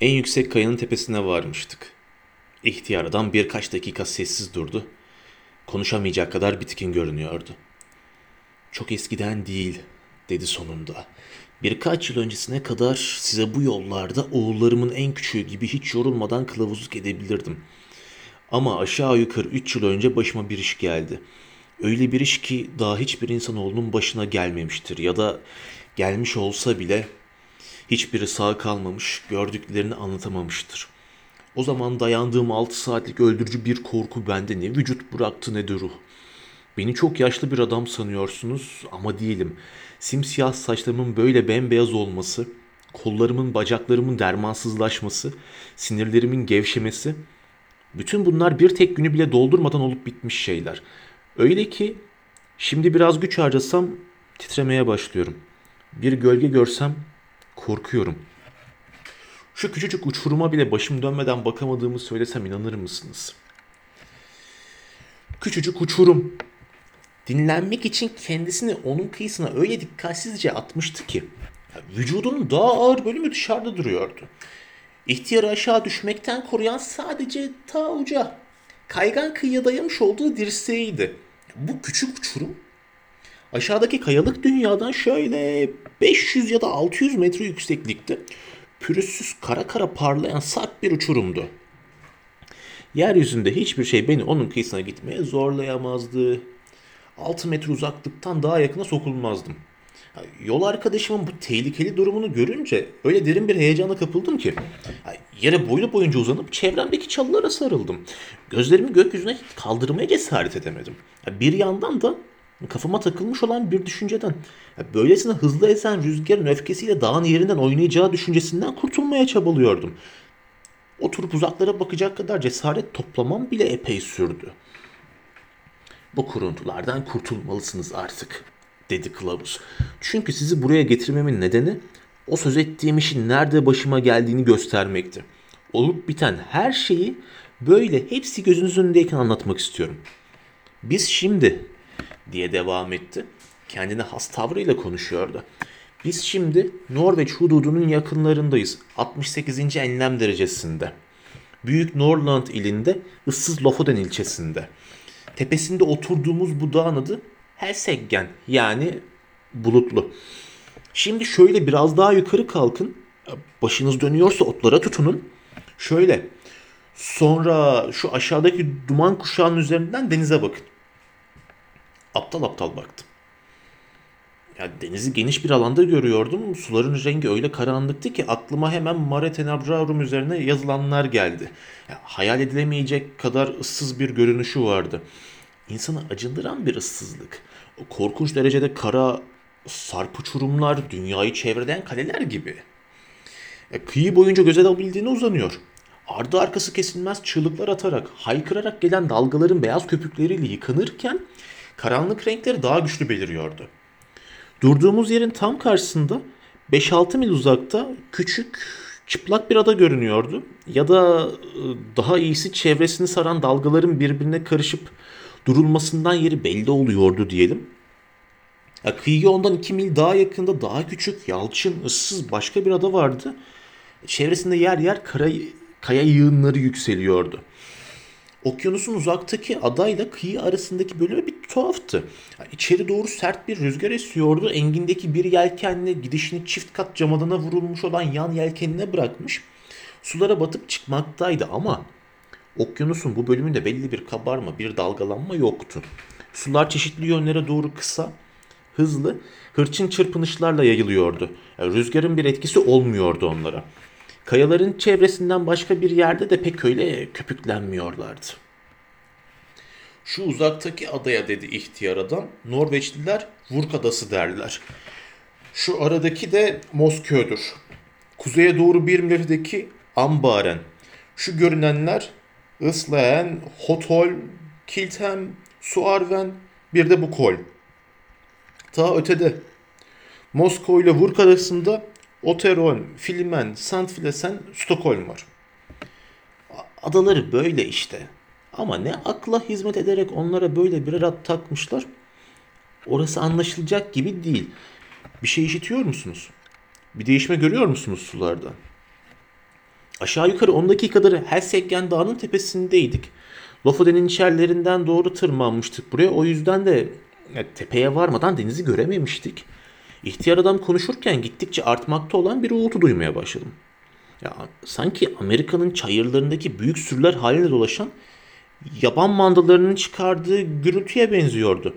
En yüksek kayanın tepesine varmıştık. İhtiyar adam birkaç dakika sessiz durdu. Konuşamayacak kadar bitkin görünüyordu. Çok eskiden değil, dedi sonunda. Birkaç yıl öncesine kadar size bu yollarda oğullarımın en küçüğü gibi hiç yorulmadan kılavuzluk edebilirdim. Ama aşağı yukarı üç yıl önce başıma bir iş geldi. Öyle bir iş ki daha hiçbir insanoğlunun başına gelmemiştir ya da gelmiş olsa bile hiçbiri sağ kalmamış, gördüklerini anlatamamıştır. O zaman dayandığım altı saatlik öldürücü bir korku bende ne vücut bıraktı ne de ruh. Beni çok yaşlı bir adam sanıyorsunuz ama değilim. Simsiyah saçlarımın böyle bembeyaz olması, kollarımın bacaklarımın dermansızlaşması, sinirlerimin gevşemesi, bütün bunlar bir tek günü bile doldurmadan olup bitmiş şeyler. Öyle ki şimdi biraz güç harcasam titremeye başlıyorum. Bir gölge görsem korkuyorum. Şu küçücük uçuruma bile başım dönmeden bakamadığımı söylesem inanır mısınız? Küçücük uçurum. Dinlenmek için kendisini onun kıyısına öyle dikkatsizce atmıştı ki vücudunun daha ağır bölümü dışarıda duruyordu. İhtiyarı aşağı düşmekten koruyan sadece ta uca kaygan kıyıya dayamış olduğu dirseğiydi. Bu küçük uçurum aşağıdaki kayalık dünyadan şöyle 500 ya da 600 metre yükseklikte pürüzsüz kara kara parlayan sert bir uçurumdu. Yeryüzünde hiçbir şey beni onun kıyısına gitmeye zorlayamazdı. 6 metre uzaklıktan daha yakına sokulmazdım. Yol arkadaşımın bu tehlikeli durumunu görünce öyle derin bir heyecana kapıldım ki yere boylu boyunca uzanıp çevremdeki çalılara sarıldım. Gözlerimi gökyüzüne kaldırmaya cesaret edemedim. Bir yandan da kafama takılmış olan bir düşünceden, böylesine hızlı esen rüzgarın öfkesiyle dağın yerinden oynayacağı düşüncesinden kurtulmaya çabalıyordum. Oturup uzaklara bakacak kadar cesaret toplamam bile epey sürdü. Bu kuruntulardan kurtulmalısınız artık, dedi kılavuz. Çünkü sizi buraya getirmemin nedeni o söz ettiğim işin nerede başıma geldiğini göstermekti. Olup biten her şeyi böyle hepsi gözünüzün önündeyken anlatmak istiyorum. Biz şimdi diye devam etti. Kendine has tavrıyla konuşuyordu. Biz şimdi Norveç hududunun yakınlarındayız. 68. enlem derecesinde. Büyük Norland ilinde ıssız Lofoten ilçesinde. Tepesinde oturduğumuz bu dağın adı Helseggen yani bulutlu. Şimdi şöyle biraz daha yukarı kalkın. Başınız dönüyorsa otlara tutunun. Şöyle. Sonra şu aşağıdaki duman kuşağının üzerinden denize bakın. Aptal aptal baktım. Ya denizi geniş bir alanda görüyordum. Suların rengi öyle karanlıktı ki aklıma hemen Mare Tenebrarum üzerine yazılanlar geldi. Ya, hayal edilemeyecek kadar ıssız bir görünüşü vardı. İnsanı acındıran bir ıssızlık. O korkunç derecede kara, sarp uçurumlar, dünyayı çevreden kaleler gibi. Ya, kıyı boyunca göze alabildiğine uzanıyor. Ardı arkası kesilmez çığlıklar atarak, haykırarak gelen dalgaların beyaz köpükleriyle yıkanırken karanlık renkleri daha güçlü beliriyordu. Durduğumuz yerin tam karşısında 5-6 mil uzakta küçük çıplak bir ada görünüyordu. Ya da daha iyisi çevresini saran dalgaların birbirine karışıp durulmasından yeri belli oluyordu diyelim. Ya kıyıya ondan 2 mil daha yakında daha küçük, yalçın, ıssız başka bir ada vardı. Çevresinde yer yer kara, kaya yığınları yükseliyordu. Okyanusun uzaktaki adayla kıyı arasındaki bölümü bir tuhaftı. İçeri doğru sert bir rüzgar esiyordu. Engindeki bir yelkenle gidişini çift kat camadana vurulmuş olan yan yelkenine bırakmış. Sulara batıp çıkmaktaydı ama okyanusun bu bölümünde belli bir kabarma, bir dalgalanma yoktu. Sular çeşitli yönlere doğru kısa, hızlı, hırçın çırpınışlarla yayılıyordu. Yani rüzgarın bir etkisi olmuyordu onlara. Kayaların çevresinden başka bir yerde de pek öyle köpüklenmiyorlardı. Şu uzaktaki adaya dedi ihtiyar adam. Norveçliler Vurk Adası derler. Şu aradaki de Mosköv'dür. Kuzeye doğru bir milyardaki Ambaren. Şu görünenler Islaen, Hotol, Kiltem, Suarven, bir de bu kol. Ta ötede Moskova ile Vurk arasında Oteron, Filimen, Sandflesen, Stockholm var. Adaları böyle işte. Ama ne akla hizmet ederek onlara böyle bir ad takmışlar. Orası anlaşılacak gibi değil. Bir şey işitiyor musunuz? Bir değişme görüyor musunuz sularda? Aşağı yukarı 10 dakikadır Helseggen Dağı'nın tepesindeydik. Lofoten'in içerilerinden doğru tırmanmıştık buraya. O yüzden de ya, tepeye varmadan denizi görememiştik. İhtiyar adam konuşurken gittikçe artmakta olan bir uğultu duymaya başladım. Ya sanki Amerika'nın çayırlarındaki büyük sürüler halinde dolaşan yaban mandalarının çıkardığı gürültüye benziyordu.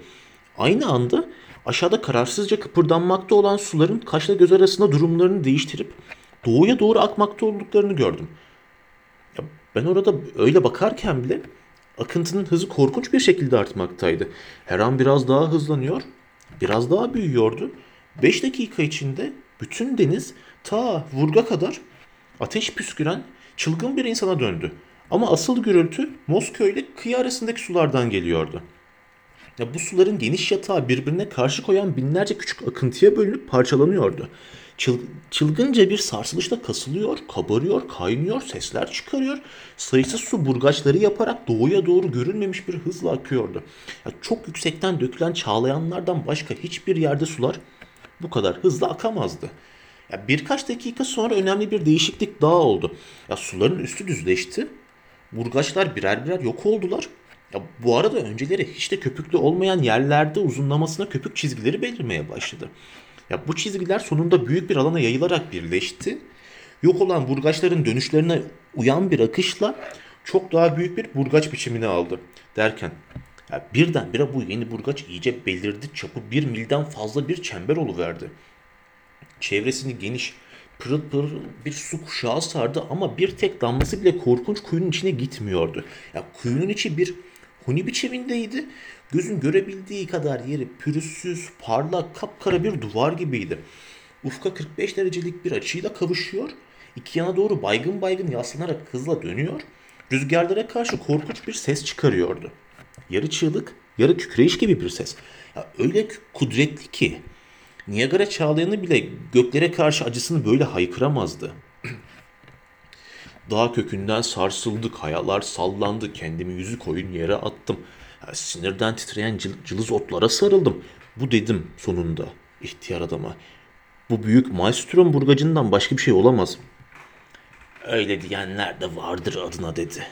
Aynı anda aşağıda kararsızca kıpırdanmakta olan suların kaşla göz arasında durumlarını değiştirip doğuya doğru akmakta olduklarını gördüm. Ya ben orada öyle bakarken bile akıntının hızı korkunç bir şekilde artmaktaydı. Her an biraz daha hızlanıyor, biraz daha büyüyordu. 5 dakika içinde bütün deniz ta vurga kadar ateş püsküren çılgın bir insana döndü. Ama asıl gürültü Moskova ile kıyı arasındaki sulardan geliyordu. Ya bu suların geniş yatağı birbirine karşı koyan binlerce küçük akıntıya bölünüp parçalanıyordu. Çıl, çılgınca bir sarsılışla kasılıyor, kabarıyor, kaynıyor, sesler çıkarıyor. Sayısız su burgaçları yaparak doğuya doğru görülmemiş bir hızla akıyordu. Ya çok yüksekten dökülen çağlayanlardan başka hiçbir yerde sular bu kadar hızlı akamazdı. Ya birkaç dakika sonra önemli bir değişiklik daha oldu. Ya suların üstü düzleşti. Burgaçlar birer birer yok oldular. Ya bu arada önceleri hiç de köpüklü olmayan yerlerde uzunlamasına köpük çizgileri belirmeye başladı. Ya bu çizgiler sonunda büyük bir alana yayılarak birleşti. Yok olan burgaçların dönüşlerine uyan bir akışla çok daha büyük bir burgaç biçimini aldı. Derken ya birdenbire bu yeni burgaç iyice belirdi. Çapı bir milden fazla bir çember oluverdi. Çevresini geniş, pırıl pırıl bir su kuşağı sardı ama bir tek damlası bile korkunç kuyunun içine gitmiyordu. Ya kuyunun içi bir huni biçimindeydi. Gözün görebildiği kadar yeri pürüzsüz, parlak, kapkara bir duvar gibiydi. Ufka 45 derecelik bir açıyla kavuşuyor. İki yana doğru baygın baygın yaslanarak hızla dönüyor. Rüzgarlara karşı korkunç bir ses çıkarıyordu. Yarı çığlık, yarı kükreyiş gibi bir ses. Ya öyle kudretli ki Niagara çağlayanı bile göklere karşı acısını böyle haykıramazdı. Dağ kökünden sarsıldı, kayalar sallandı, kendimi yüzü koyun yere attım. Ya, sinirden titreyen cıl, cılız otlara sarıldım. Bu dedim sonunda ihtiyar adama. Bu büyük Maelstrom burgacından başka bir şey olamaz. Öyle diyenler de vardır adına dedi.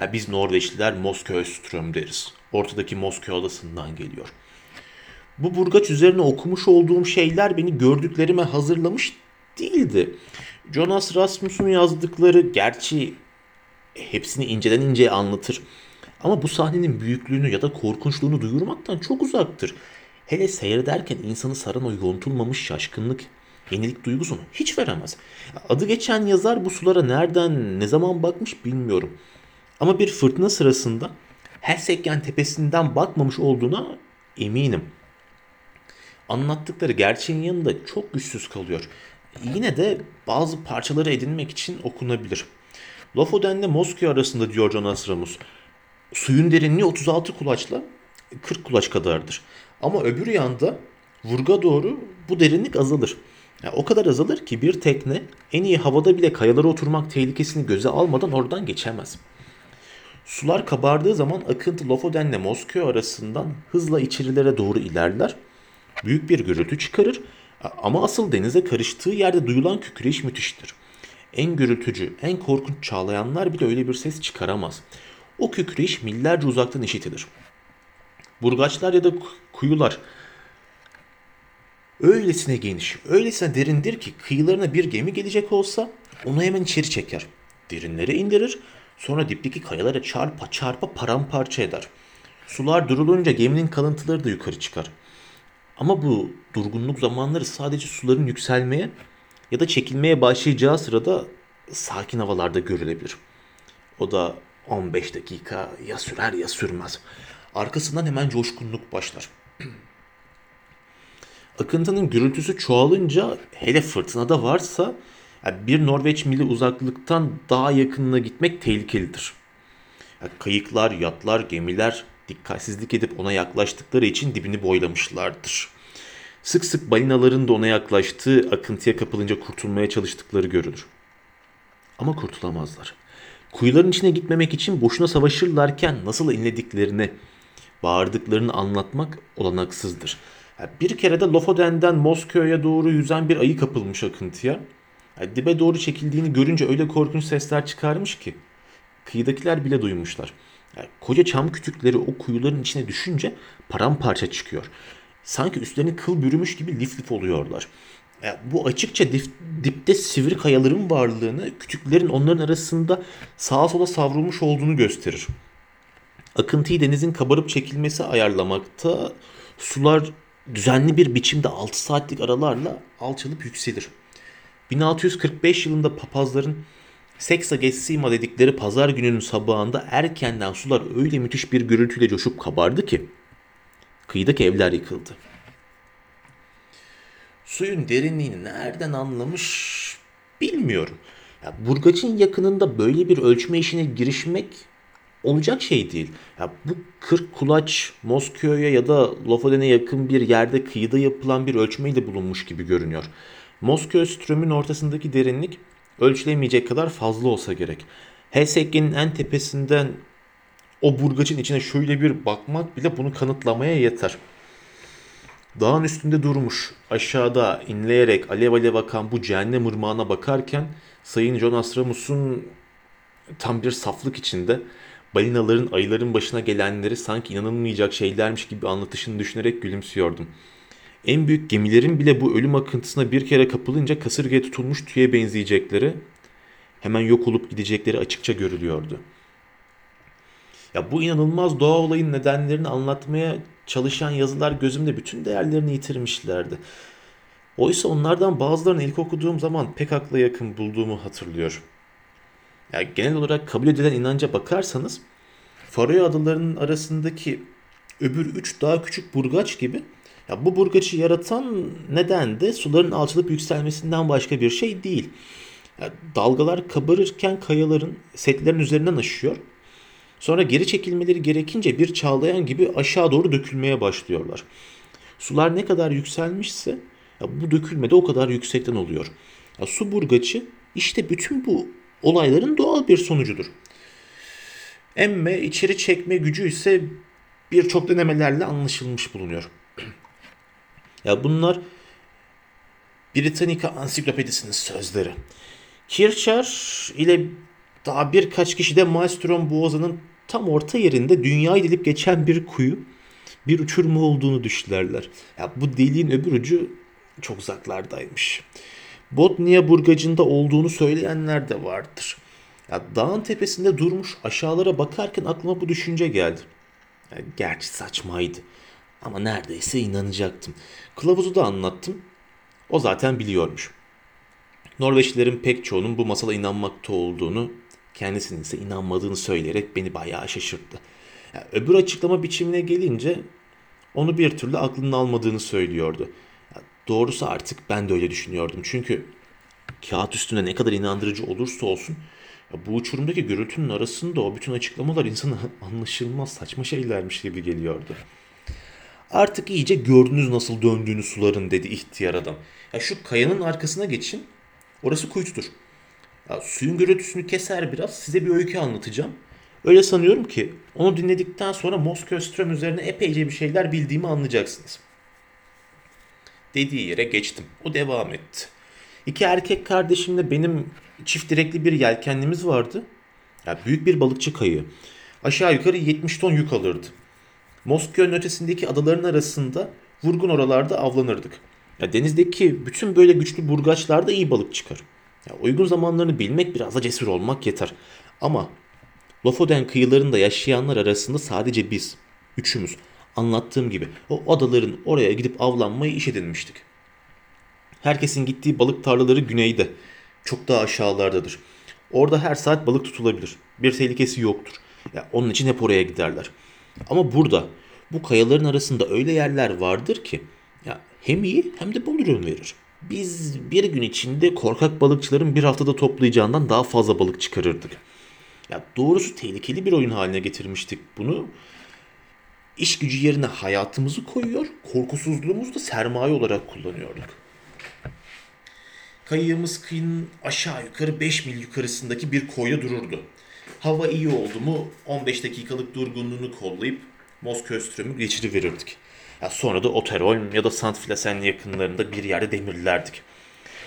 Ya, biz Norveçliler Moskova Ström deriz. Ortadaki Moskova adasından geliyor. Bu burgaç üzerine okumuş olduğum şeyler beni gördüklerime hazırlamış değildi. Jonas Rasmus'un yazdıkları gerçi hepsini inceden inceye anlatır. Ama bu sahnenin büyüklüğünü ya da korkunçluğunu duyurmaktan çok uzaktır. Hele seyrederken insanı saran o yontulmamış şaşkınlık, yenilik duygusunu hiç veremez. Adı geçen yazar bu sulara nereden, ne zaman bakmış bilmiyorum. Ama bir fırtına sırasında Helsekyen tepesinden bakmamış olduğuna eminim. Anlattıkları gerçeğin yanında çok güçsüz kalıyor. Yine de bazı parçaları edinmek için okunabilir. Lofoten ile Moskova arasında diyor Jonas Ramus. Suyun derinliği 36 kulaçla 40 kulaç kadardır. Ama öbür yanda vurga doğru bu derinlik azalır. Yani o kadar azalır ki bir tekne en iyi havada bile kayalara oturmak tehlikesini göze almadan oradan geçemez. Sular kabardığı zaman akıntı Lofoten ile Moskova arasından hızla içerilere doğru ilerler. Büyük bir gürültü çıkarır ama asıl denize karıştığı yerde duyulan kükreş müthiştir. En gürültücü, en korkunç çağlayanlar bile öyle bir ses çıkaramaz. O kükreş millerce uzaktan işitilir. Burgaçlar ya da kuyular öylesine geniş, öylesine derindir ki kıyılarına bir gemi gelecek olsa onu hemen içeri çeker. Derinlere indirir, sonra dipteki kayalara çarpa çarpa paramparça eder. Sular durulunca geminin kalıntıları da yukarı çıkar. Ama bu durgunluk zamanları sadece suların yükselmeye ya da çekilmeye başlayacağı sırada sakin havalarda görülebilir. O da 15 dakika ya sürer ya sürmez. Arkasından hemen coşkunluk başlar. Akıntının gürültüsü çoğalınca hele fırtınada varsa yani bir Norveç mili uzaklıktan daha yakınına gitmek tehlikelidir. Yani kayıklar, yatlar, gemiler dikkatsizlik edip ona yaklaştıkları için dibini boylamışlardır. Sık sık balinaların da ona yaklaştığı, akıntıya kapılınca kurtulmaya çalıştıkları görülür. Ama kurtulamazlar. Kuyuların içine gitmemek için boşuna savaşırlarken nasıl inlediklerini, bağırdıklarını anlatmak olanaksızdır. bir kere de Lofoten'den Moskova'ya doğru yüzen bir ayı kapılmış akıntıya. Yani dibe doğru çekildiğini görünce öyle korkunç sesler çıkarmış ki kıyıdakiler bile duymuşlar. Yani koca çam kütükleri o kuyuların içine düşünce paramparça çıkıyor. Sanki üstlerini kıl bürümüş gibi lif lif oluyorlar. Yani bu açıkça dip, dipte sivri kayaların varlığını, kütüklerin onların arasında sağa sola savrulmuş olduğunu gösterir. Akıntıyı denizin kabarıp çekilmesi ayarlamakta sular düzenli bir biçimde 6 saatlik aralarla alçalıp yükselir. 1645 yılında papazların Seksa Gessima dedikleri pazar gününün sabahında erkenden sular öyle müthiş bir gürültüyle coşup kabardı ki kıyıdaki evler yıkıldı. Suyun derinliğini nereden anlamış bilmiyorum. Ya Burgaç'ın yakınında böyle bir ölçme işine girişmek olacak şey değil. Ya bu 40 kulaç Mosköy'e ya da Lofoten'e yakın bir yerde kıyıda yapılan bir ölçmeyle bulunmuş gibi görünüyor. Moskova strömün ortasındaki derinlik ölçülemeyecek kadar fazla olsa gerek. Helsinki'nin en tepesinden o burgacın içine şöyle bir bakmak bile bunu kanıtlamaya yeter. Dağın üstünde durmuş, aşağıda inleyerek alev alev akan bu cehennem ırmağına bakarken Sayın Jonas Ramus'un tam bir saflık içinde balinaların ayıların başına gelenleri sanki inanılmayacak şeylermiş gibi anlatışını düşünerek gülümsüyordum. En büyük gemilerin bile bu ölüm akıntısına bir kere kapılınca kasırgaya tutulmuş tüye benzeyecekleri, hemen yok olup gidecekleri açıkça görülüyordu. Ya bu inanılmaz doğa olayın nedenlerini anlatmaya çalışan yazılar gözümde bütün değerlerini yitirmişlerdi. Oysa onlardan bazılarını ilk okuduğum zaman pek akla yakın bulduğumu hatırlıyorum. Yani genel olarak kabul edilen inanca bakarsanız Faroe adalarının arasındaki öbür üç daha küçük burgaç gibi ya bu burgacı yaratan neden de suların alçalıp yükselmesinden başka bir şey değil. Ya dalgalar kabarırken kayaların setlerin üzerinden aşıyor. Sonra geri çekilmeleri gerekince bir çağlayan gibi aşağı doğru dökülmeye başlıyorlar. Sular ne kadar yükselmişse ya bu dökülme de o kadar yüksekten oluyor. Ya su burgaçı işte bütün bu olayların doğal bir sonucudur. Emme içeri çekme gücü ise birçok denemelerle anlaşılmış bulunuyor. Ya bunlar Britannica Ansiklopedisinin sözleri. Kircher ile daha birkaç kişi de Maelstrom Boğazı'nın tam orta yerinde dünyayı delip geçen bir kuyu, bir uçurma olduğunu düşlerler. Ya bu deliğin öbür ucu çok uzaklardaymış. Botnia burgacında olduğunu söyleyenler de vardır. Ya dağın tepesinde durmuş aşağılara bakarken aklıma bu düşünce geldi. Ya gerçi saçmaydı. Ama neredeyse inanacaktım. Kılavuzu da anlattım. O zaten biliyormuş. Norveçlilerin pek çoğunun bu masala inanmakta olduğunu, kendisinin ise inanmadığını söyleyerek beni bayağı şaşırttı. Yani öbür açıklama biçimine gelince onu bir türlü aklının almadığını söylüyordu. Yani doğrusu artık ben de öyle düşünüyordum. Çünkü kağıt üstünde ne kadar inandırıcı olursa olsun bu uçurumdaki gürültünün arasında o bütün açıklamalar insana anlaşılmaz saçma şeylermiş gibi geliyordu. Artık iyice gördünüz nasıl döndüğünü suların dedi ihtiyar adam. Ya şu kayanın arkasına geçin. Orası kuytudur. Ya suyun gürültüsünü keser biraz size bir öykü anlatacağım. Öyle sanıyorum ki onu dinledikten sonra Moskova üzerine epeyce bir şeyler bildiğimi anlayacaksınız. Dediği yere geçtim. O devam etti. İki erkek kardeşimle benim çift direkli bir yelkenlimiz vardı. Yani büyük bir balıkçı kayığı. Aşağı yukarı 70 ton yük alırdı. Moskova'nın ötesindeki adaların arasında vurgun oralarda avlanırdık. Ya denizdeki bütün böyle güçlü burgaçlarda iyi balık çıkar. Ya uygun zamanlarını bilmek biraz da cesur olmak yeter. Ama Lofoten kıyılarında yaşayanlar arasında sadece biz, üçümüz, anlattığım gibi o adaların oraya gidip avlanmayı iş edinmiştik. Herkesin gittiği balık tarlaları güneyde, çok daha aşağılardadır. Orada her saat balık tutulabilir. Bir tehlikesi yoktur. Ya onun için hep oraya giderler. Ama burada bu kayaların arasında öyle yerler vardır ki ya hem iyi hem de bol ürün verir. Biz bir gün içinde korkak balıkçıların bir haftada toplayacağından daha fazla balık çıkarırdık. Ya doğrusu tehlikeli bir oyun haline getirmiştik bunu. İş gücü yerine hayatımızı koyuyor, korkusuzluğumuzu da sermaye olarak kullanıyorduk. Kayığımız kıyının aşağı yukarı 5 mil yukarısındaki bir koyda dururdu. Hava iyi oldu mu 15 dakikalık durgunluğunu kollayıp Moskova geçiriverirdik. Ya sonra da Oterholm ya da Sant Flasen yakınlarında bir yerde demirlerdik.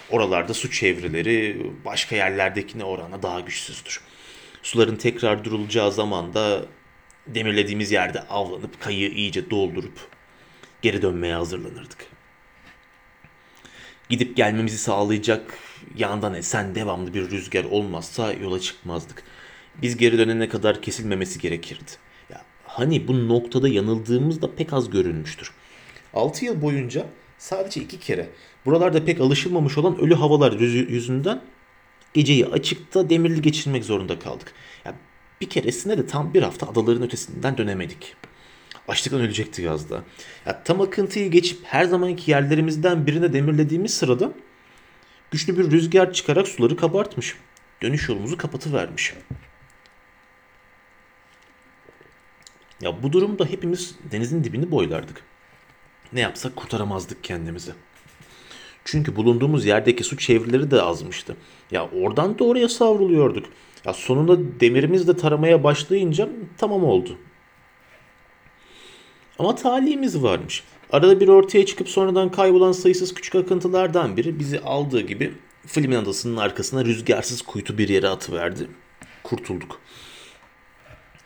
Oralarda su çevreleri başka yerlerdekine oranla daha güçsüzdür. Suların tekrar durulacağı zaman da demirlediğimiz yerde avlanıp kayığı iyice doldurup geri dönmeye hazırlanırdık. Gidip gelmemizi sağlayacak yandan esen devamlı bir rüzgar olmazsa yola çıkmazdık. Biz geri dönene kadar kesilmemesi gerekirdi. Ya, hani bu noktada yanıldığımız da pek az görülmüştür. 6 yıl boyunca sadece iki kere buralarda pek alışılmamış olan ölü havalar yüzünden geceyi açıkta demirli geçirmek zorunda kaldık. Ya, bir keresinde de tam bir hafta adaların ötesinden dönemedik. Açlıktan ölecekti yazda. Ya, tam akıntıyı geçip her zamanki yerlerimizden birine demirlediğimiz sırada güçlü bir rüzgar çıkarak suları kabartmış. Dönüş yolumuzu kapatıvermiş. Ya bu durumda hepimiz denizin dibini boylardık. Ne yapsak kurtaramazdık kendimizi. Çünkü bulunduğumuz yerdeki su çevreleri de azmıştı. Ya oradan da oraya savruluyorduk. Ya sonunda demirimiz de taramaya başlayınca tamam oldu. Ama talihimiz varmış. Arada bir ortaya çıkıp sonradan kaybolan sayısız küçük akıntılardan biri bizi aldığı gibi Flimin adasının arkasına rüzgarsız kuytu bir yere atıverdi. Kurtulduk.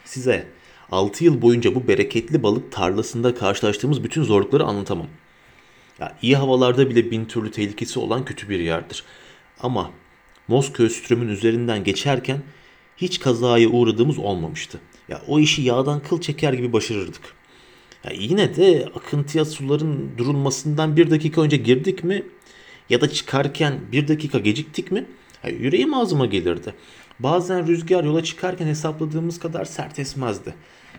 Size 6 yıl boyunca bu bereketli balık tarlasında karşılaştığımız bütün zorlukları anlatamam. Ya, iyi havalarda bile bin türlü tehlikesi olan kötü bir yerdir. Ama Moskova strömün üzerinden geçerken hiç kazaya uğradığımız olmamıştı. Ya o işi yağdan kıl çeker gibi başarırdık. Ya yine de akıntıya suların durulmasından bir dakika önce girdik mi ya da çıkarken bir dakika geciktik mi ya yüreğim ağzıma gelirdi. Bazen rüzgar yola çıkarken hesapladığımız kadar sert esmezdi.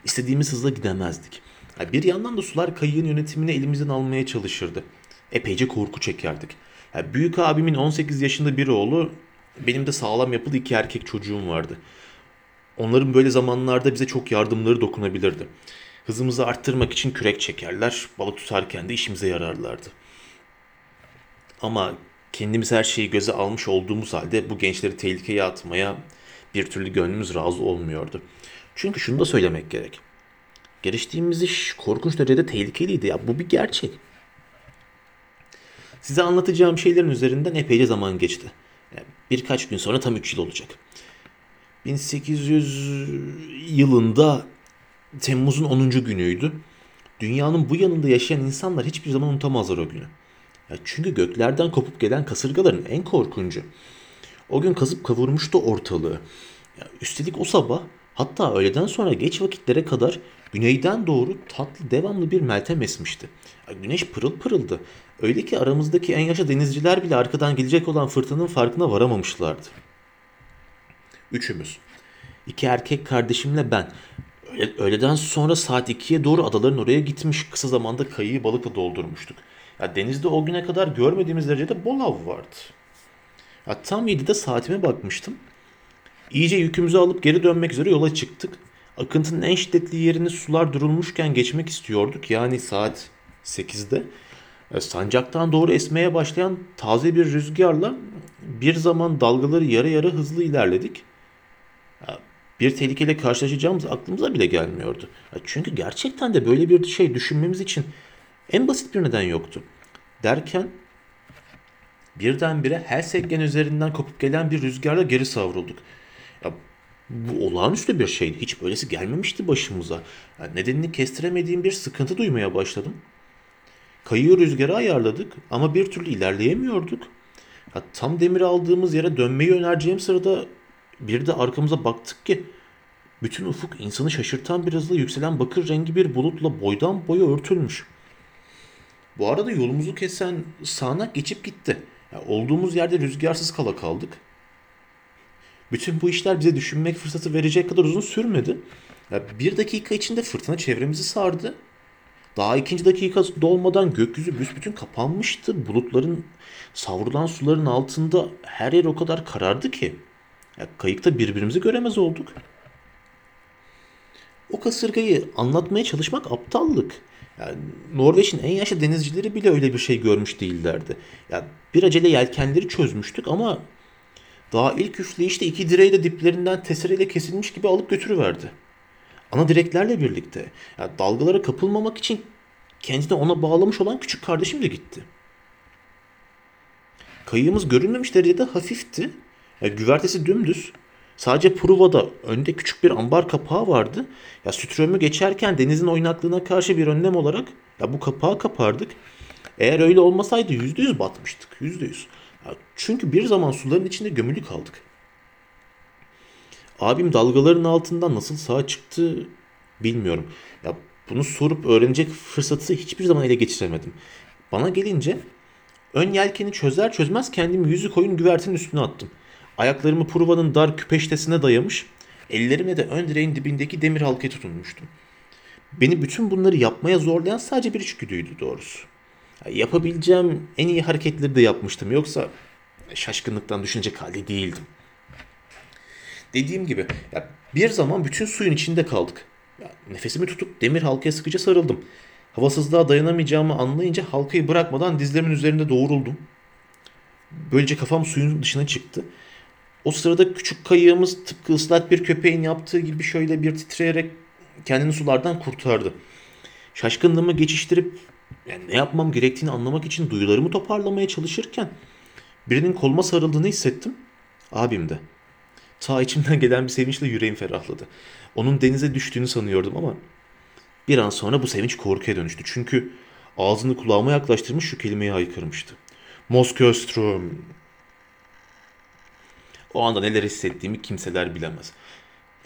İstediğimiz hızla gidemezdik. Bir yandan da sular kayığın yönetimini elimizden almaya çalışırdı. Epeyce korku çekerdik. Büyük abimin 18 yaşında bir oğlu, benim de sağlam yapılı iki erkek çocuğum vardı. Onların böyle zamanlarda bize çok yardımları dokunabilirdi. Hızımızı arttırmak için kürek çekerler, balık tutarken de işimize yararlardı. Ama kendimiz her şeyi göze almış olduğumuz halde bu gençleri tehlikeye atmaya bir türlü gönlümüz razı olmuyordu. Çünkü şunu da söylemek gerek. Geliştiğimiz iş korkunç derecede tehlikeliydi ya. Bu bir gerçek. Size anlatacağım şeylerin üzerinden epeyce zaman geçti. Yani birkaç gün sonra tam 3 yıl olacak. 1800 yılında Temmuz'un 10. günüydü. Dünyanın bu yanında yaşayan insanlar hiçbir zaman unutamazlar o günü. Ya çünkü göklerden kopup gelen kasırgaların en korkuncu. O gün kazıp kavurmuştu ortalığı. Ya üstelik o sabah hatta öğleden sonra geç vakitlere kadar güneyden doğru tatlı devamlı bir meltem esmişti. Güneş pırıl pırıldı. Öyle ki aramızdaki en yaşa denizciler bile arkadan gelecek olan fırtınanın farkına varamamışlardı. Üçümüz. İki erkek kardeşimle ben. Öğle, öğleden sonra saat 2'ye doğru adaların oraya gitmiş kısa zamanda kayığı balıkla doldurmuştuk. Ya denizde o güne kadar görmediğimiz derecede bol av vardı. Ya tam 7'de saatime bakmıştım. İyice yükümüzü alıp geri dönmek üzere yola çıktık. Akıntının en şiddetli yerini sular durulmuşken geçmek istiyorduk. Yani saat 8'de. E, sancaktan doğru esmeye başlayan taze bir rüzgarla bir zaman dalgaları yara yara hızlı ilerledik. Bir tehlikeyle karşılaşacağımız aklımıza bile gelmiyordu. Çünkü gerçekten de böyle bir şey düşünmemiz için en basit bir neden yoktu. Derken birdenbire Helsinki'nin üzerinden kopup gelen bir rüzgarla geri savrulduk. Bu olağanüstü bir şeydi. Hiç böylesi gelmemişti başımıza. Yani nedenini kestiremediğim bir sıkıntı duymaya başladım. Kayığı rüzgara ayarladık ama bir türlü ilerleyemiyorduk. Ya, tam demir aldığımız yere dönmeyi önereceğim sırada bir de arkamıza baktık ki bütün ufuk insanı şaşırtan bir hızla yükselen bakır rengi bir bulutla boydan boya örtülmüş. Bu arada yolumuzu kesen sağanak geçip gitti. Yani olduğumuz yerde rüzgarsız kala kaldık. Bütün bu işler bize düşünmek fırsatı verecek kadar uzun sürmedi. Yani bir dakika içinde fırtına çevremizi sardı. Daha ikinci dakika dolmadan gökyüzü büsbütün kapanmıştı. Bulutların savrulan suların altında her yer o kadar karardı ki. Yani kayıkta birbirimizi göremez olduk. O kasırgayı anlatmaya çalışmak aptallık. Yani Norveç'in en yaşlı denizcileri bile öyle bir şey görmüş değillerdi. Yani bir acele yelkenleri çözmüştük ama daha ilk üfleyişte iki direği de diplerinden testereyle kesilmiş gibi alıp götürüverdi. Ana direklerle birlikte. Yani dalgalara kapılmamak için kendini ona bağlamış olan küçük kardeşim de gitti. Kayığımız görünmemiş derecede hafifti. Ya, güvertesi dümdüz. Sadece Pruva'da önde küçük bir ambar kapağı vardı. Ya Sütröm'ü geçerken denizin oynaklığına karşı bir önlem olarak ya bu kapağı kapardık. Eğer öyle olmasaydı yüzde yüz batmıştık. Yüzde yüz. Çünkü bir zaman suların içinde gömülü kaldık. Abim dalgaların altından nasıl sağ çıktı bilmiyorum. Ya bunu sorup öğrenecek fırsatı hiçbir zaman ele geçiremedim. Bana gelince ön yelkeni çözer çözmez kendimi yüzü koyun güvertenin üstüne attım. Ayaklarımı Pruva'nın dar küpeştesine dayamış, ellerimle de ön direğin dibindeki demir halkaya tutunmuştum. Beni bütün bunları yapmaya zorlayan sadece bir içgüdüydü doğrusu. Yapabileceğim en iyi hareketleri de yapmıştım. Yoksa şaşkınlıktan düşünecek halde değildim. Dediğim gibi ya bir zaman bütün suyun içinde kaldık. Ya nefesimi tutup demir halkaya sıkıca sarıldım. Havasızlığa dayanamayacağımı anlayınca halkayı bırakmadan dizlerimin üzerinde doğruldum. Böylece kafam suyun dışına çıktı. O sırada küçük kayığımız tıpkı ıslat bir köpeğin yaptığı gibi şöyle bir titreyerek kendini sulardan kurtardı. Şaşkınlığımı geçiştirip yani ne yapmam gerektiğini anlamak için duyularımı toparlamaya çalışırken birinin koluma sarıldığını hissettim. Abim de. Ta içimden gelen bir sevinçle yüreğim ferahladı. Onun denize düştüğünü sanıyordum ama bir an sonra bu sevinç korkuya dönüştü. Çünkü ağzını kulağıma yaklaştırmış şu kelimeyi haykırmıştı. Moskostrom. O anda neler hissettiğimi kimseler bilemez.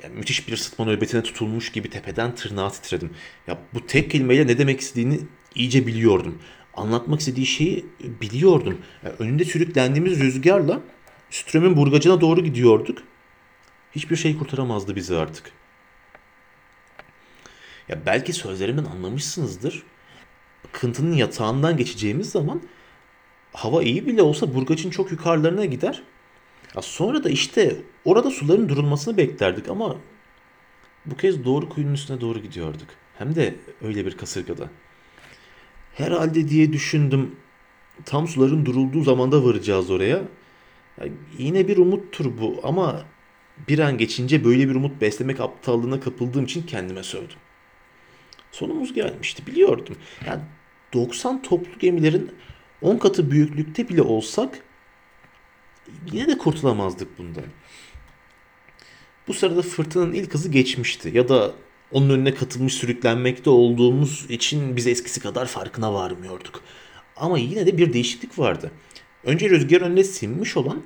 Yani müthiş bir sıtma nöbetine tutulmuş gibi tepeden tırnağa titredim. Ya bu tek kelimeyle ne demek istediğini iyice biliyordum. Anlatmak istediği şeyi biliyordum. Yani önünde sürüklendiğimiz rüzgarla Ström'ün burgacına doğru gidiyorduk. Hiçbir şey kurtaramazdı bizi artık. Ya belki sözlerimden anlamışsınızdır. Kıntının yatağından geçeceğimiz zaman hava iyi bile olsa burgacın çok yukarılarına gider. Ya sonra da işte orada suların durulmasını beklerdik ama bu kez doğru kuyunun üstüne doğru gidiyorduk. Hem de öyle bir kasırgada. Herhalde diye düşündüm. Tam suların durulduğu zamanda varacağız oraya. Ya yine bir umuttur bu ama bir an geçince böyle bir umut beslemek aptallığına kapıldığım için kendime sövdüm. Sonumuz gelmişti biliyordum. Yani 90 toplu gemilerin 10 katı büyüklükte bile olsak yine de kurtulamazdık bundan. Bu sırada fırtınanın ilk hızı geçmişti ya da onun önüne katılmış sürüklenmekte olduğumuz için biz eskisi kadar farkına varmıyorduk. Ama yine de bir değişiklik vardı. Önce rüzgar önüne sinmiş olan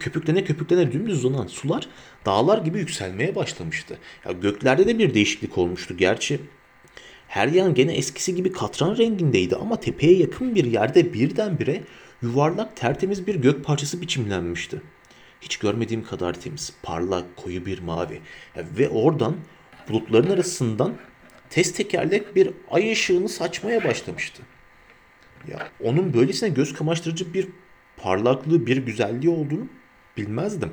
köpüklene köpüklene dümdüz uzanan sular dağlar gibi yükselmeye başlamıştı. Ya göklerde de bir değişiklik olmuştu. Gerçi her yan gene eskisi gibi katran rengindeydi ama tepeye yakın bir yerde birdenbire yuvarlak tertemiz bir gök parçası biçimlenmişti. Hiç görmediğim kadar temiz, parlak, koyu bir mavi. Ve oradan bulutların arasından test tekerlek bir ay ışığını saçmaya başlamıştı. Ya onun böylesine göz kamaştırıcı bir parlaklığı, bir güzelliği olduğunu bilmezdim.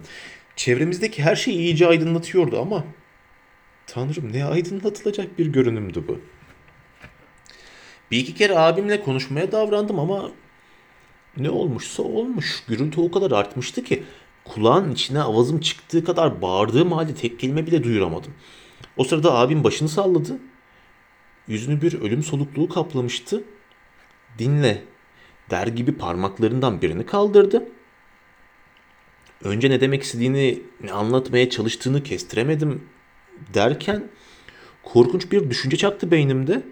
Çevremizdeki her şey iyice aydınlatıyordu ama Tanrım ne aydınlatılacak bir görünümdü bu. Bir iki kere abimle konuşmaya davrandım ama ne olmuşsa olmuş. Gürültü o kadar artmıştı ki kulağın içine avazım çıktığı kadar bağırdığım halde tek kelime bile duyuramadım. O sırada abim başını salladı. Yüzünü bir ölüm solukluğu kaplamıştı. Dinle der gibi parmaklarından birini kaldırdı. Önce ne demek istediğini, ne anlatmaya çalıştığını kestiremedim derken korkunç bir düşünce çaktı beynimde.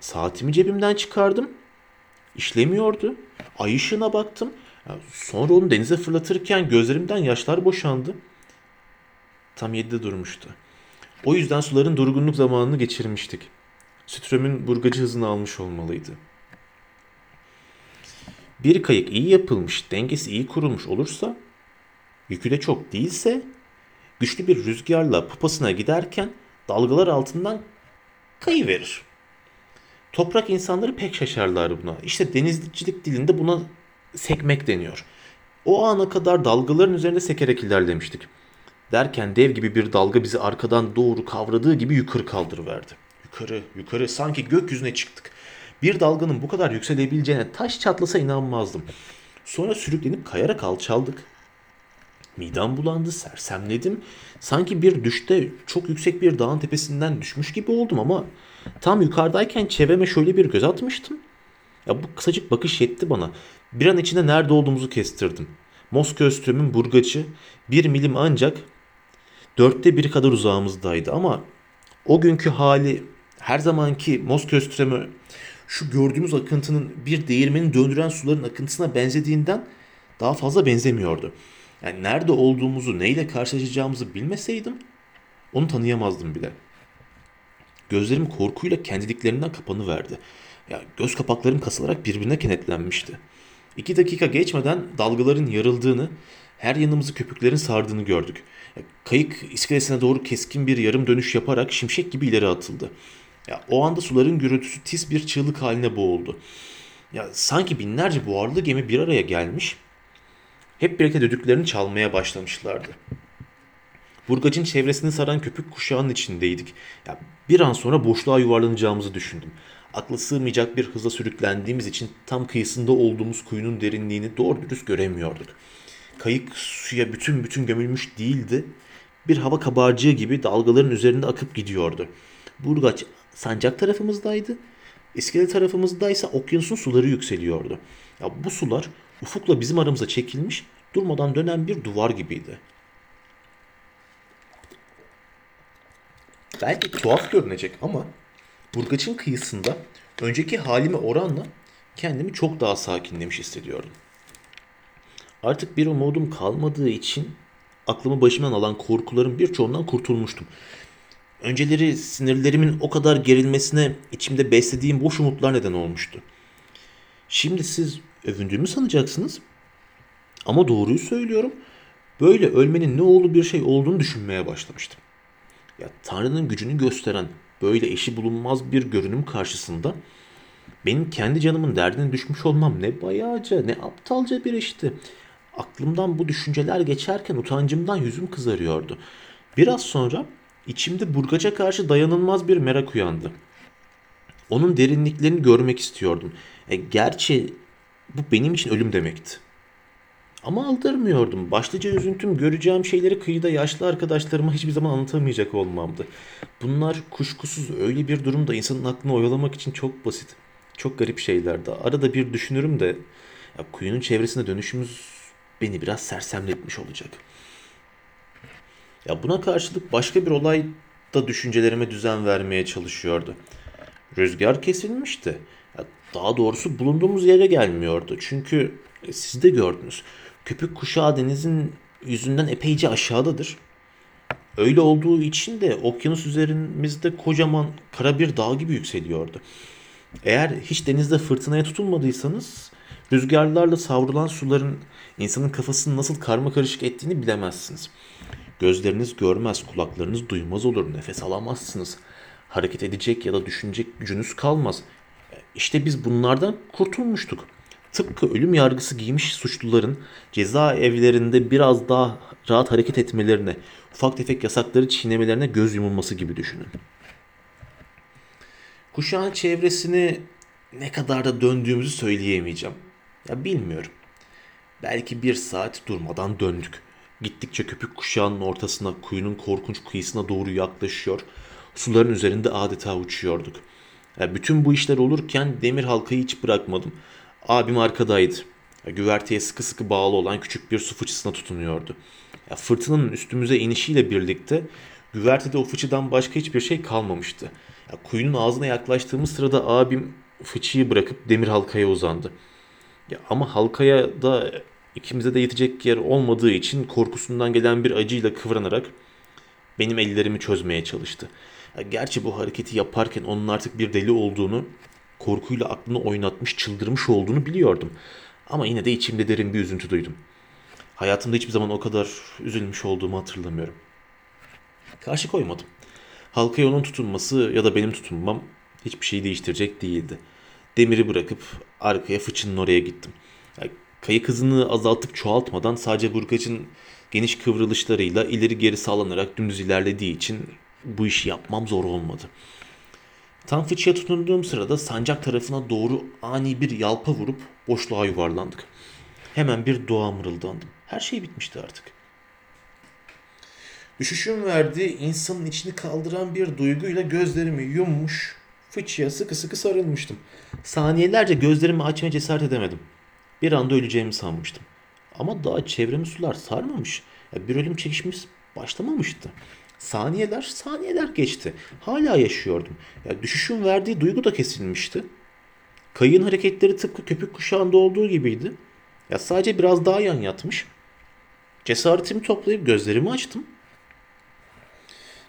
Saatimi cebimden çıkardım. İşlemiyordu. Ay ışığına baktım. Sonra onu denize fırlatırken gözlerimden yaşlar boşandı. Tam yedide durmuştu. O yüzden suların durgunluk zamanını geçirmiştik. Sütröm'ün burgacı hızını almış olmalıydı. Bir kayık iyi yapılmış, dengesi iyi kurulmuş olursa, yükü de çok değilse, güçlü bir rüzgarla pupasına giderken dalgalar altından kayıverir. Toprak insanları pek şaşarlar buna. İşte denizcilik dilinde buna sekmek deniyor. O ana kadar dalgaların üzerinde sekerek ilerlemiştik. Derken dev gibi bir dalga bizi arkadan doğru kavradığı gibi yukarı kaldırıverdi. Yukarı, yukarı sanki gökyüzüne çıktık. Bir dalganın bu kadar yükselebileceğine taş çatlasa inanmazdım. Sonra sürüklenip kayarak alçaldık. Midem bulandı, sersemledim. Sanki bir düşte çok yüksek bir dağın tepesinden düşmüş gibi oldum ama tam yukarıdayken çevreme şöyle bir göz atmıştım. Ya bu kısacık bakış yetti bana. Bir an içinde nerede olduğumuzu kestirdim. Moskostüm'ün burgacı bir milim ancak dörtte biri kadar uzağımızdaydı ama o günkü hali her zamanki Moskostüm'ü şu gördüğümüz akıntının bir değirmeni döndüren suların akıntısına benzediğinden daha fazla benzemiyordu. Yani nerede olduğumuzu, neyle karşılaşacağımızı bilmeseydim onu tanıyamazdım bile. Gözlerim korkuyla kendiliklerinden kapanıverdi. Ya göz kapaklarım kasılarak birbirine kenetlenmişti. İki dakika geçmeden dalgaların yarıldığını, her yanımızı köpüklerin sardığını gördük. Kayık iskelesine doğru keskin bir yarım dönüş yaparak şimşek gibi ileri atıldı. Ya, o anda suların gürültüsü tiz bir çığlık haline boğuldu. Ya, sanki binlerce buharlı gemi bir araya gelmiş, hep birlikte düdüklerini çalmaya başlamışlardı. Burgacın çevresini saran köpük kuşağının içindeydik. Ya, bir an sonra boşluğa yuvarlanacağımızı düşündüm. Aklı sığmayacak bir hızla sürüklendiğimiz için tam kıyısında olduğumuz kuyunun derinliğini doğru dürüst göremiyorduk. Kayık suya bütün bütün gömülmüş değildi. Bir hava kabarcığı gibi dalgaların üzerinde akıp gidiyordu. Burgaç sancak tarafımızdaydı. İskele tarafımızdaysa okyanusun suları yükseliyordu. Ya bu sular ufukla bizim aramıza çekilmiş, durmadan dönen bir duvar gibiydi. Belki tuhaf görünecek ama Burgaç'ın kıyısında önceki halime oranla kendimi çok daha sakinlemiş hissediyordum. Artık bir umudum kalmadığı için aklımı başımdan alan korkuların birçoğundan kurtulmuştum. Önceleri sinirlerimin o kadar gerilmesine içimde beslediğim boş umutlar neden olmuştu. Şimdi siz övündüğümü sanacaksınız. Ama doğruyu söylüyorum. Böyle ölmenin ne oğlu bir şey olduğunu düşünmeye başlamıştım. Ya Tanrı'nın gücünü gösteren böyle eşi bulunmaz bir görünüm karşısında benim kendi canımın derdine düşmüş olmam ne bayağıca ne aptalca bir işti. Aklımdan bu düşünceler geçerken utancımdan yüzüm kızarıyordu. Biraz sonra içimde burgaca karşı dayanılmaz bir merak uyandı. Onun derinliklerini görmek istiyordum. E, gerçi bu benim için ölüm demekti. Ama aldırmıyordum. Başlıca üzüntüm göreceğim şeyleri kıyıda yaşlı arkadaşlarıma hiçbir zaman anlatamayacak olmamdı. Bunlar kuşkusuz öyle bir durumda insanın aklını oyalamak için çok basit. Çok garip şeylerdi. Arada bir düşünürüm de ya kuyunun çevresinde dönüşümüz beni biraz sersemletmiş olacak. Ya buna karşılık başka bir olay da düşüncelerime düzen vermeye çalışıyordu. Rüzgar kesilmişti. Ya daha doğrusu bulunduğumuz yere gelmiyordu. Çünkü e, siz de gördünüz. Köpük kuşağı denizin yüzünden epeyce aşağıdadır. Öyle olduğu için de okyanus üzerimizde kocaman kara bir dağ gibi yükseliyordu. Eğer hiç denizde fırtınaya tutulmadıysanız rüzgarlarla savrulan suların insanın kafasını nasıl karma karışık ettiğini bilemezsiniz. Gözleriniz görmez, kulaklarınız duymaz olur, nefes alamazsınız. Hareket edecek ya da düşünecek gücünüz kalmaz. İşte biz bunlardan kurtulmuştuk. Tıpkı ölüm yargısı giymiş suçluların ceza evlerinde biraz daha rahat hareket etmelerine, ufak tefek yasakları çiğnemelerine göz yumulması gibi düşünün. Kuşağın çevresini ne kadar da döndüğümüzü söyleyemeyeceğim. Ya bilmiyorum. Belki bir saat durmadan döndük. Gittikçe köpük kuşağının ortasına, kuyunun korkunç kıyısına doğru yaklaşıyor. Suların üzerinde adeta uçuyorduk. Ya bütün bu işler olurken demir halkayı hiç bırakmadım. Abim arkadaydı. Ya güverteye sıkı sıkı bağlı olan küçük bir su fıçısına tutunuyordu. Ya fırtınanın üstümüze inişiyle birlikte güvertede o fıçıdan başka hiçbir şey kalmamıştı. Ya kuyunun ağzına yaklaştığımız sırada abim fıçıyı bırakıp demir halkaya uzandı. Ya ama halkaya da ikimize de yetecek yer olmadığı için korkusundan gelen bir acıyla kıvranarak benim ellerimi çözmeye çalıştı. Ya gerçi bu hareketi yaparken onun artık bir deli olduğunu, korkuyla aklını oynatmış, çıldırmış olduğunu biliyordum. Ama yine de içimde derin bir üzüntü duydum. Hayatımda hiçbir zaman o kadar üzülmüş olduğumu hatırlamıyorum. Karşı koymadım. Halkaya onun tutunması ya da benim tutunmam hiçbir şeyi değiştirecek değildi. Demiri bırakıp arkaya fıçının oraya gittim. Yani kayık hızını azaltıp çoğaltmadan sadece burkacın geniş kıvrılışlarıyla ileri geri sağlanarak dümdüz ilerlediği için bu işi yapmam zor olmadı. Tam fıçıya tutunduğum sırada sancak tarafına doğru ani bir yalpa vurup boşluğa yuvarlandık. Hemen bir dua mırıldandım. Her şey bitmişti artık. Düşüşün verdiği insanın içini kaldıran bir duyguyla gözlerimi yummuş, Fıçıya sıkı sıkı sarılmıştım. Saniyelerce gözlerimi açmaya cesaret edemedim. Bir anda öleceğimi sanmıştım. Ama daha çevremi sular sarmamış. Ya bir ölüm çekişmiş başlamamıştı. Saniyeler, saniyeler geçti. Hala yaşıyordum. Ya düşüşün verdiği duygu da kesilmişti. Kayığın hareketleri tıpkı köpük kuşağında olduğu gibiydi. Ya sadece biraz daha yan yatmış. Cesaretimi toplayıp gözlerimi açtım.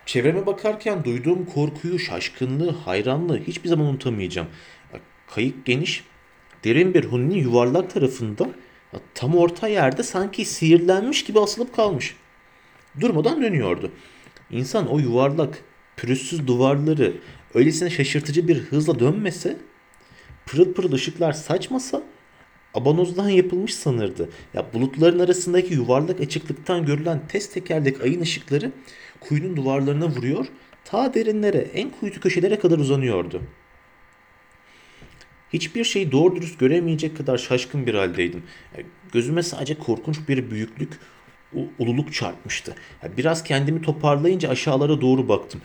Çevreme bakarken duyduğum korkuyu, şaşkınlığı, hayranlığı hiçbir zaman unutamayacağım. Kayık geniş, derin bir hunnin yuvarlak tarafında tam orta yerde sanki sihirlenmiş gibi asılıp kalmış. Durmadan dönüyordu. İnsan o yuvarlak, pürüzsüz duvarları öylesine şaşırtıcı bir hızla dönmese, pırıl pırıl ışıklar saçmasa abanozdan yapılmış sanırdı. Ya bulutların arasındaki yuvarlak açıklıktan görülen test tekerlek ayın ışıkları kuyunun duvarlarına vuruyor, ta derinlere, en kuytu köşelere kadar uzanıyordu. Hiçbir şeyi doğru dürüst göremeyecek kadar şaşkın bir haldeydim. Gözüme sadece korkunç bir büyüklük, ululuk çarpmıştı. Biraz kendimi toparlayınca aşağılara doğru baktım.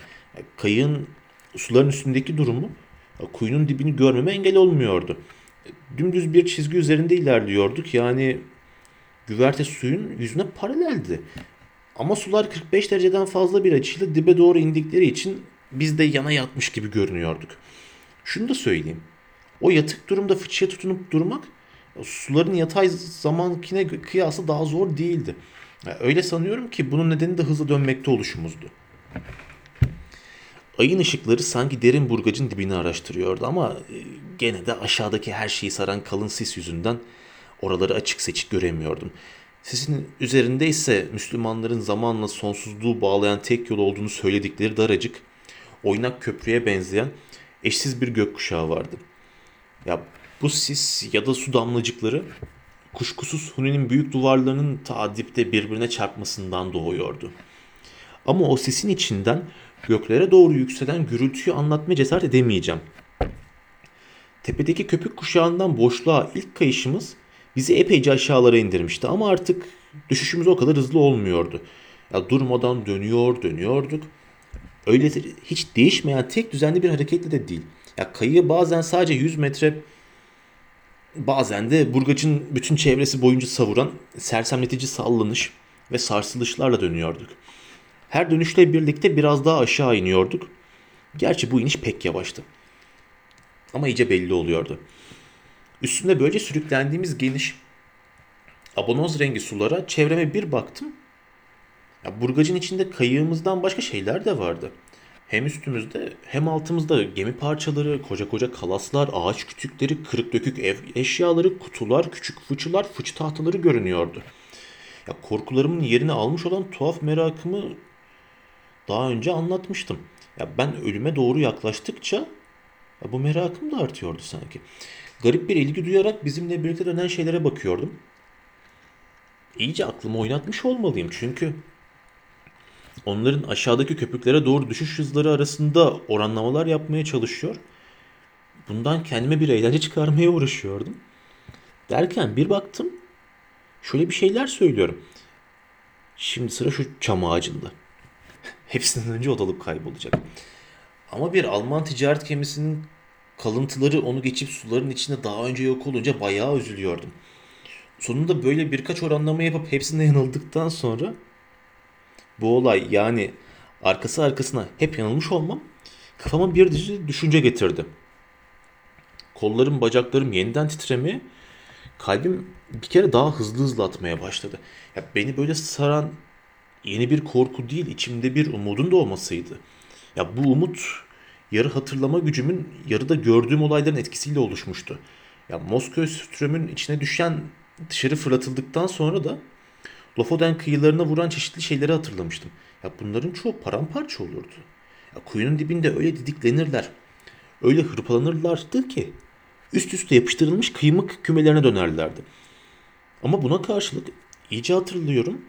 Kayığın suların üstündeki durumu kuyunun dibini görmeme engel olmuyordu. Dümdüz bir çizgi üzerinde ilerliyorduk. Yani güverte suyun yüzüne paraleldi. Ama sular 45 dereceden fazla bir açıyla dibe doğru indikleri için biz de yana yatmış gibi görünüyorduk. Şunu da söyleyeyim. O yatık durumda fıçıya tutunup durmak suların yatay zamankine kıyası daha zor değildi. Öyle sanıyorum ki bunun nedeni de hızlı dönmekte oluşumuzdu. Ayın ışıkları sanki derin burgacın dibini araştırıyordu ama e, gene de aşağıdaki her şeyi saran kalın sis yüzünden oraları açık seçik göremiyordum. Sisin üzerinde ise Müslümanların zamanla sonsuzluğu bağlayan tek yol olduğunu söyledikleri daracık, oynak köprüye benzeyen eşsiz bir gökkuşağı vardı. Ya bu sis ya da su damlacıkları kuşkusuz Huni'nin büyük duvarlarının ta dipte birbirine çarpmasından doğuyordu. Ama o sesin içinden göklere doğru yükselen gürültüyü anlatmaya cesaret edemeyeceğim. Tepedeki köpük kuşağından boşluğa ilk kayışımız bizi epeyce aşağılara indirmişti ama artık düşüşümüz o kadar hızlı olmuyordu. Ya durmadan dönüyor, dönüyorduk. Öyle hiç değişmeyen tek düzenli bir hareketle de değil. Ya kayığı bazen sadece 100 metre bazen de burgacın bütün çevresi boyunca savuran sersemletici sallanış ve sarsılışlarla dönüyorduk. Her dönüşle birlikte biraz daha aşağı iniyorduk. Gerçi bu iniş pek yavaştı. Ama iyice belli oluyordu. Üstünde böylece sürüklendiğimiz geniş abonoz rengi sulara çevreme bir baktım. Ya burgacın içinde kayığımızdan başka şeyler de vardı. Hem üstümüzde hem altımızda gemi parçaları, koca koca kalaslar, ağaç kütükleri, kırık dökük ev eşyaları, kutular, küçük fıçılar, fıçı tahtaları görünüyordu. Ya korkularımın yerini almış olan tuhaf merakımı daha önce anlatmıştım. Ya ben ölüme doğru yaklaştıkça ya bu merakım da artıyordu sanki. Garip bir ilgi duyarak bizimle birlikte dönen şeylere bakıyordum. İyice aklımı oynatmış olmalıyım çünkü onların aşağıdaki köpüklere doğru düşüş hızları arasında oranlamalar yapmaya çalışıyor. Bundan kendime bir eğlence çıkarmaya uğraşıyordum. Derken bir baktım şöyle bir şeyler söylüyorum. Şimdi sıra şu çam ağacında. Hepsinden önce odalıp kaybolacak. Ama bir Alman ticaret gemisinin kalıntıları onu geçip suların içinde daha önce yok olunca bayağı üzülüyordum. Sonunda böyle birkaç oranlama yapıp hepsine yanıldıktan sonra bu olay yani arkası arkasına hep yanılmış olmam kafama bir dizi düşünce getirdi. Kollarım, bacaklarım yeniden titremeye, kalbim bir kere daha hızlı hızlı atmaya başladı. Ya beni böyle saran yeni bir korku değil, içimde bir umudun da olmasıydı. Ya bu umut yarı hatırlama gücümün yarıda gördüğüm olayların etkisiyle oluşmuştu. Ya Moskova Ström'ün içine düşen dışarı fırlatıldıktan sonra da Lofoten kıyılarına vuran çeşitli şeyleri hatırlamıştım. Ya bunların çoğu paramparça olurdu. Ya kuyunun dibinde öyle didiklenirler. Öyle hırpalanırlardı ki üst üste yapıştırılmış kıymık kümelerine dönerlerdi. Ama buna karşılık iyice hatırlıyorum.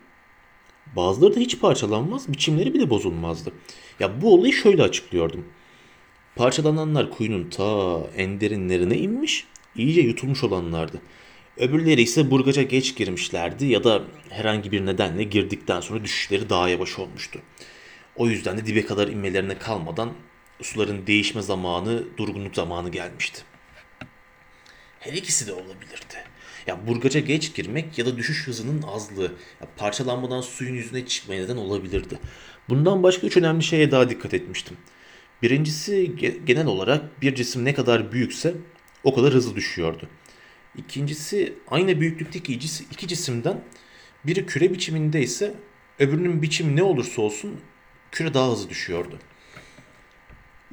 Bazıları da hiç parçalanmaz, biçimleri bile bozulmazdı. Ya bu olayı şöyle açıklıyordum. Parçalananlar kuyunun ta en derinlerine inmiş, iyice yutulmuş olanlardı. Öbürleri ise burgaca geç girmişlerdi ya da herhangi bir nedenle girdikten sonra düşüşleri daha yavaş olmuştu. O yüzden de dibe kadar inmelerine kalmadan suların değişme zamanı, durgunluk zamanı gelmişti. Her ikisi de olabilirdi. Ya burgaca geç girmek ya da düşüş hızının azlığı. Ya parçalanmadan suyun yüzüne çıkmaya neden olabilirdi. Bundan başka üç önemli şeye daha dikkat etmiştim. Birincisi genel olarak bir cisim ne kadar büyükse o kadar hızlı düşüyordu. İkincisi aynı büyüklükteki iki cisimden biri küre biçiminde ise öbürünün biçimi ne olursa olsun küre daha hızlı düşüyordu.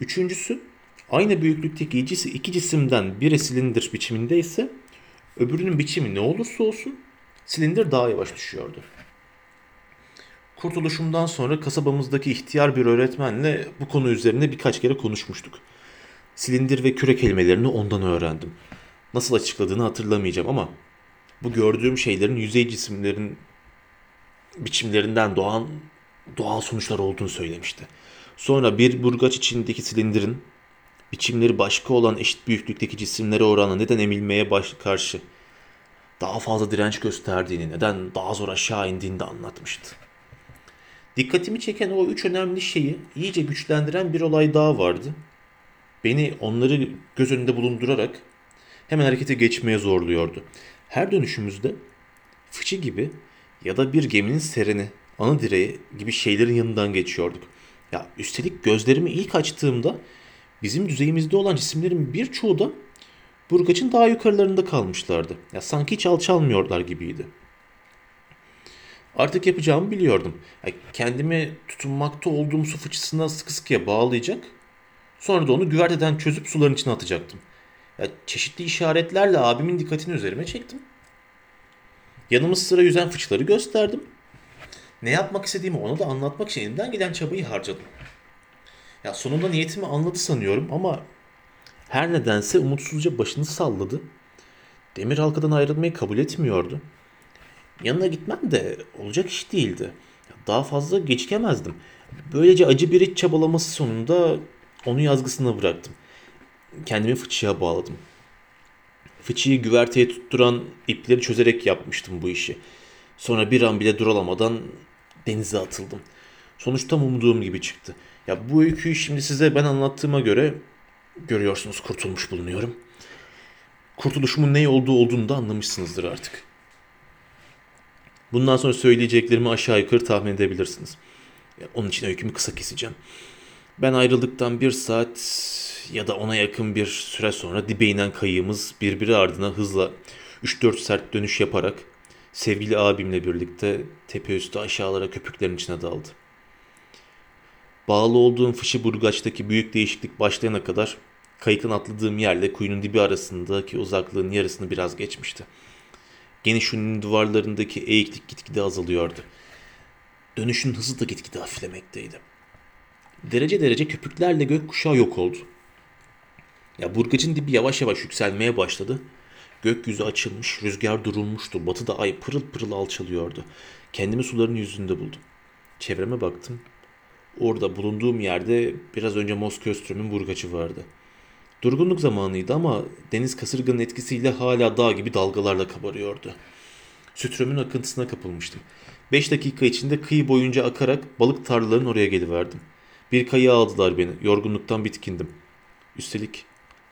Üçüncüsü aynı büyüklükteki iki cisimden biri silindir biçiminde ise öbürünün biçimi ne olursa olsun silindir daha yavaş düşüyordu. Kurtuluşumdan sonra kasabamızdaki ihtiyar bir öğretmenle bu konu üzerine birkaç kere konuşmuştuk. Silindir ve küre kelimelerini ondan öğrendim. Nasıl açıkladığını hatırlamayacağım ama bu gördüğüm şeylerin yüzey cisimlerin biçimlerinden doğan doğal sonuçlar olduğunu söylemişti. Sonra bir burgaç içindeki silindirin biçimleri başka olan eşit büyüklükteki cisimlere oranla neden emilmeye baş karşı daha fazla direnç gösterdiğini, neden daha zor aşağı indiğini de anlatmıştı. Dikkatimi çeken o üç önemli şeyi iyice güçlendiren bir olay daha vardı. Beni onları göz önünde bulundurarak hemen harekete geçmeye zorluyordu. Her dönüşümüzde fıçı gibi ya da bir geminin sereni, ana direği gibi şeylerin yanından geçiyorduk. Ya üstelik gözlerimi ilk açtığımda bizim düzeyimizde olan cisimlerin birçoğu da burgaçın daha yukarılarında kalmışlardı. Ya sanki hiç alçalmıyorlar gibiydi. Artık yapacağımı biliyordum. Ya kendimi tutunmakta olduğum su fıçısına sıkı sıkıya bağlayacak. Sonra da onu güverteden çözüp suların içine atacaktım. Ya çeşitli işaretlerle abimin dikkatini üzerime çektim. Yanımız sıra yüzen fıçıları gösterdim. Ne yapmak istediğimi ona da anlatmak için elimden gelen çabayı harcadım. Ya sonunda niyetimi anladı sanıyorum ama her nedense umutsuzca başını salladı. Demir halkadan ayrılmayı kabul etmiyordu. Yanına gitmem de olacak iş değildi. Daha fazla gecikemezdim. Böylece acı bir iç çabalaması sonunda onu yazgısına bıraktım. Kendimi fıçıya bağladım. Fıçıyı güverteye tutturan ipleri çözerek yapmıştım bu işi. Sonra bir an bile duralamadan denize atıldım. Sonuç tam umduğum gibi çıktı. Ya bu öyküyü şimdi size ben anlattığıma göre görüyorsunuz kurtulmuş bulunuyorum. Kurtuluşumun ne olduğu olduğunu da anlamışsınızdır artık. Bundan sonra söyleyeceklerimi aşağı yukarı tahmin edebilirsiniz. Onun için öykümü kısa keseceğim. Ben ayrıldıktan bir saat ya da ona yakın bir süre sonra dibe inen kayığımız birbiri ardına hızla 3-4 sert dönüş yaparak sevgili abimle birlikte tepe üstü aşağılara köpüklerin içine daldı. Bağlı olduğum fışı burgaçtaki büyük değişiklik başlayana kadar kayıkın atladığım yerle kuyunun dibi arasındaki uzaklığın yarısını biraz geçmişti. Geniş ünlü duvarlarındaki eğiklik gitgide azalıyordu. Dönüşün hızı da gitgide hafiflemekteydi. Derece derece köpüklerle gökkuşağı yok oldu. Ya burgacın dibi yavaş yavaş yükselmeye başladı. Gökyüzü açılmış, rüzgar durulmuştu. Batıda ay pırıl pırıl alçalıyordu. Kendimi suların yüzünde buldum. Çevreme baktım. Orada bulunduğum yerde biraz önce Mosköström'ün burgacı vardı. Durgunluk zamanıydı ama deniz kasırganın etkisiyle hala dağ gibi dalgalarla kabarıyordu. Sütröm'ün akıntısına kapılmıştım. Beş dakika içinde kıyı boyunca akarak balık tarlalarının oraya geliverdim. Bir kayığa aldılar beni. Yorgunluktan bitkindim. Üstelik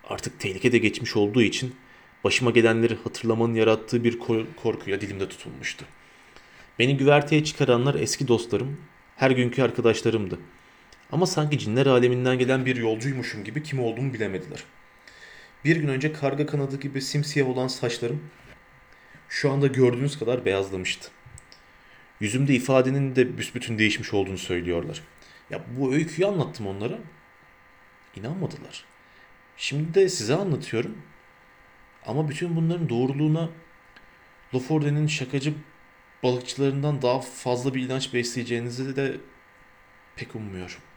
artık tehlike de geçmiş olduğu için başıma gelenleri hatırlamanın yarattığı bir korkuyla dilimde tutulmuştu. Beni güverteye çıkaranlar eski dostlarım, her günkü arkadaşlarımdı. Ama sanki cinler aleminden gelen bir yolcuymuşum gibi kim olduğumu bilemediler. Bir gün önce karga kanadı gibi simsiyah olan saçlarım şu anda gördüğünüz kadar beyazlamıştı. Yüzümde ifadenin de büsbütün değişmiş olduğunu söylüyorlar. Ya bu öyküyü anlattım onlara. İnanmadılar. Şimdi de size anlatıyorum. Ama bütün bunların doğruluğuna Loforde'nin şakacı balıkçılarından daha fazla bir inanç besleyeceğinizi de pek ummuyorum.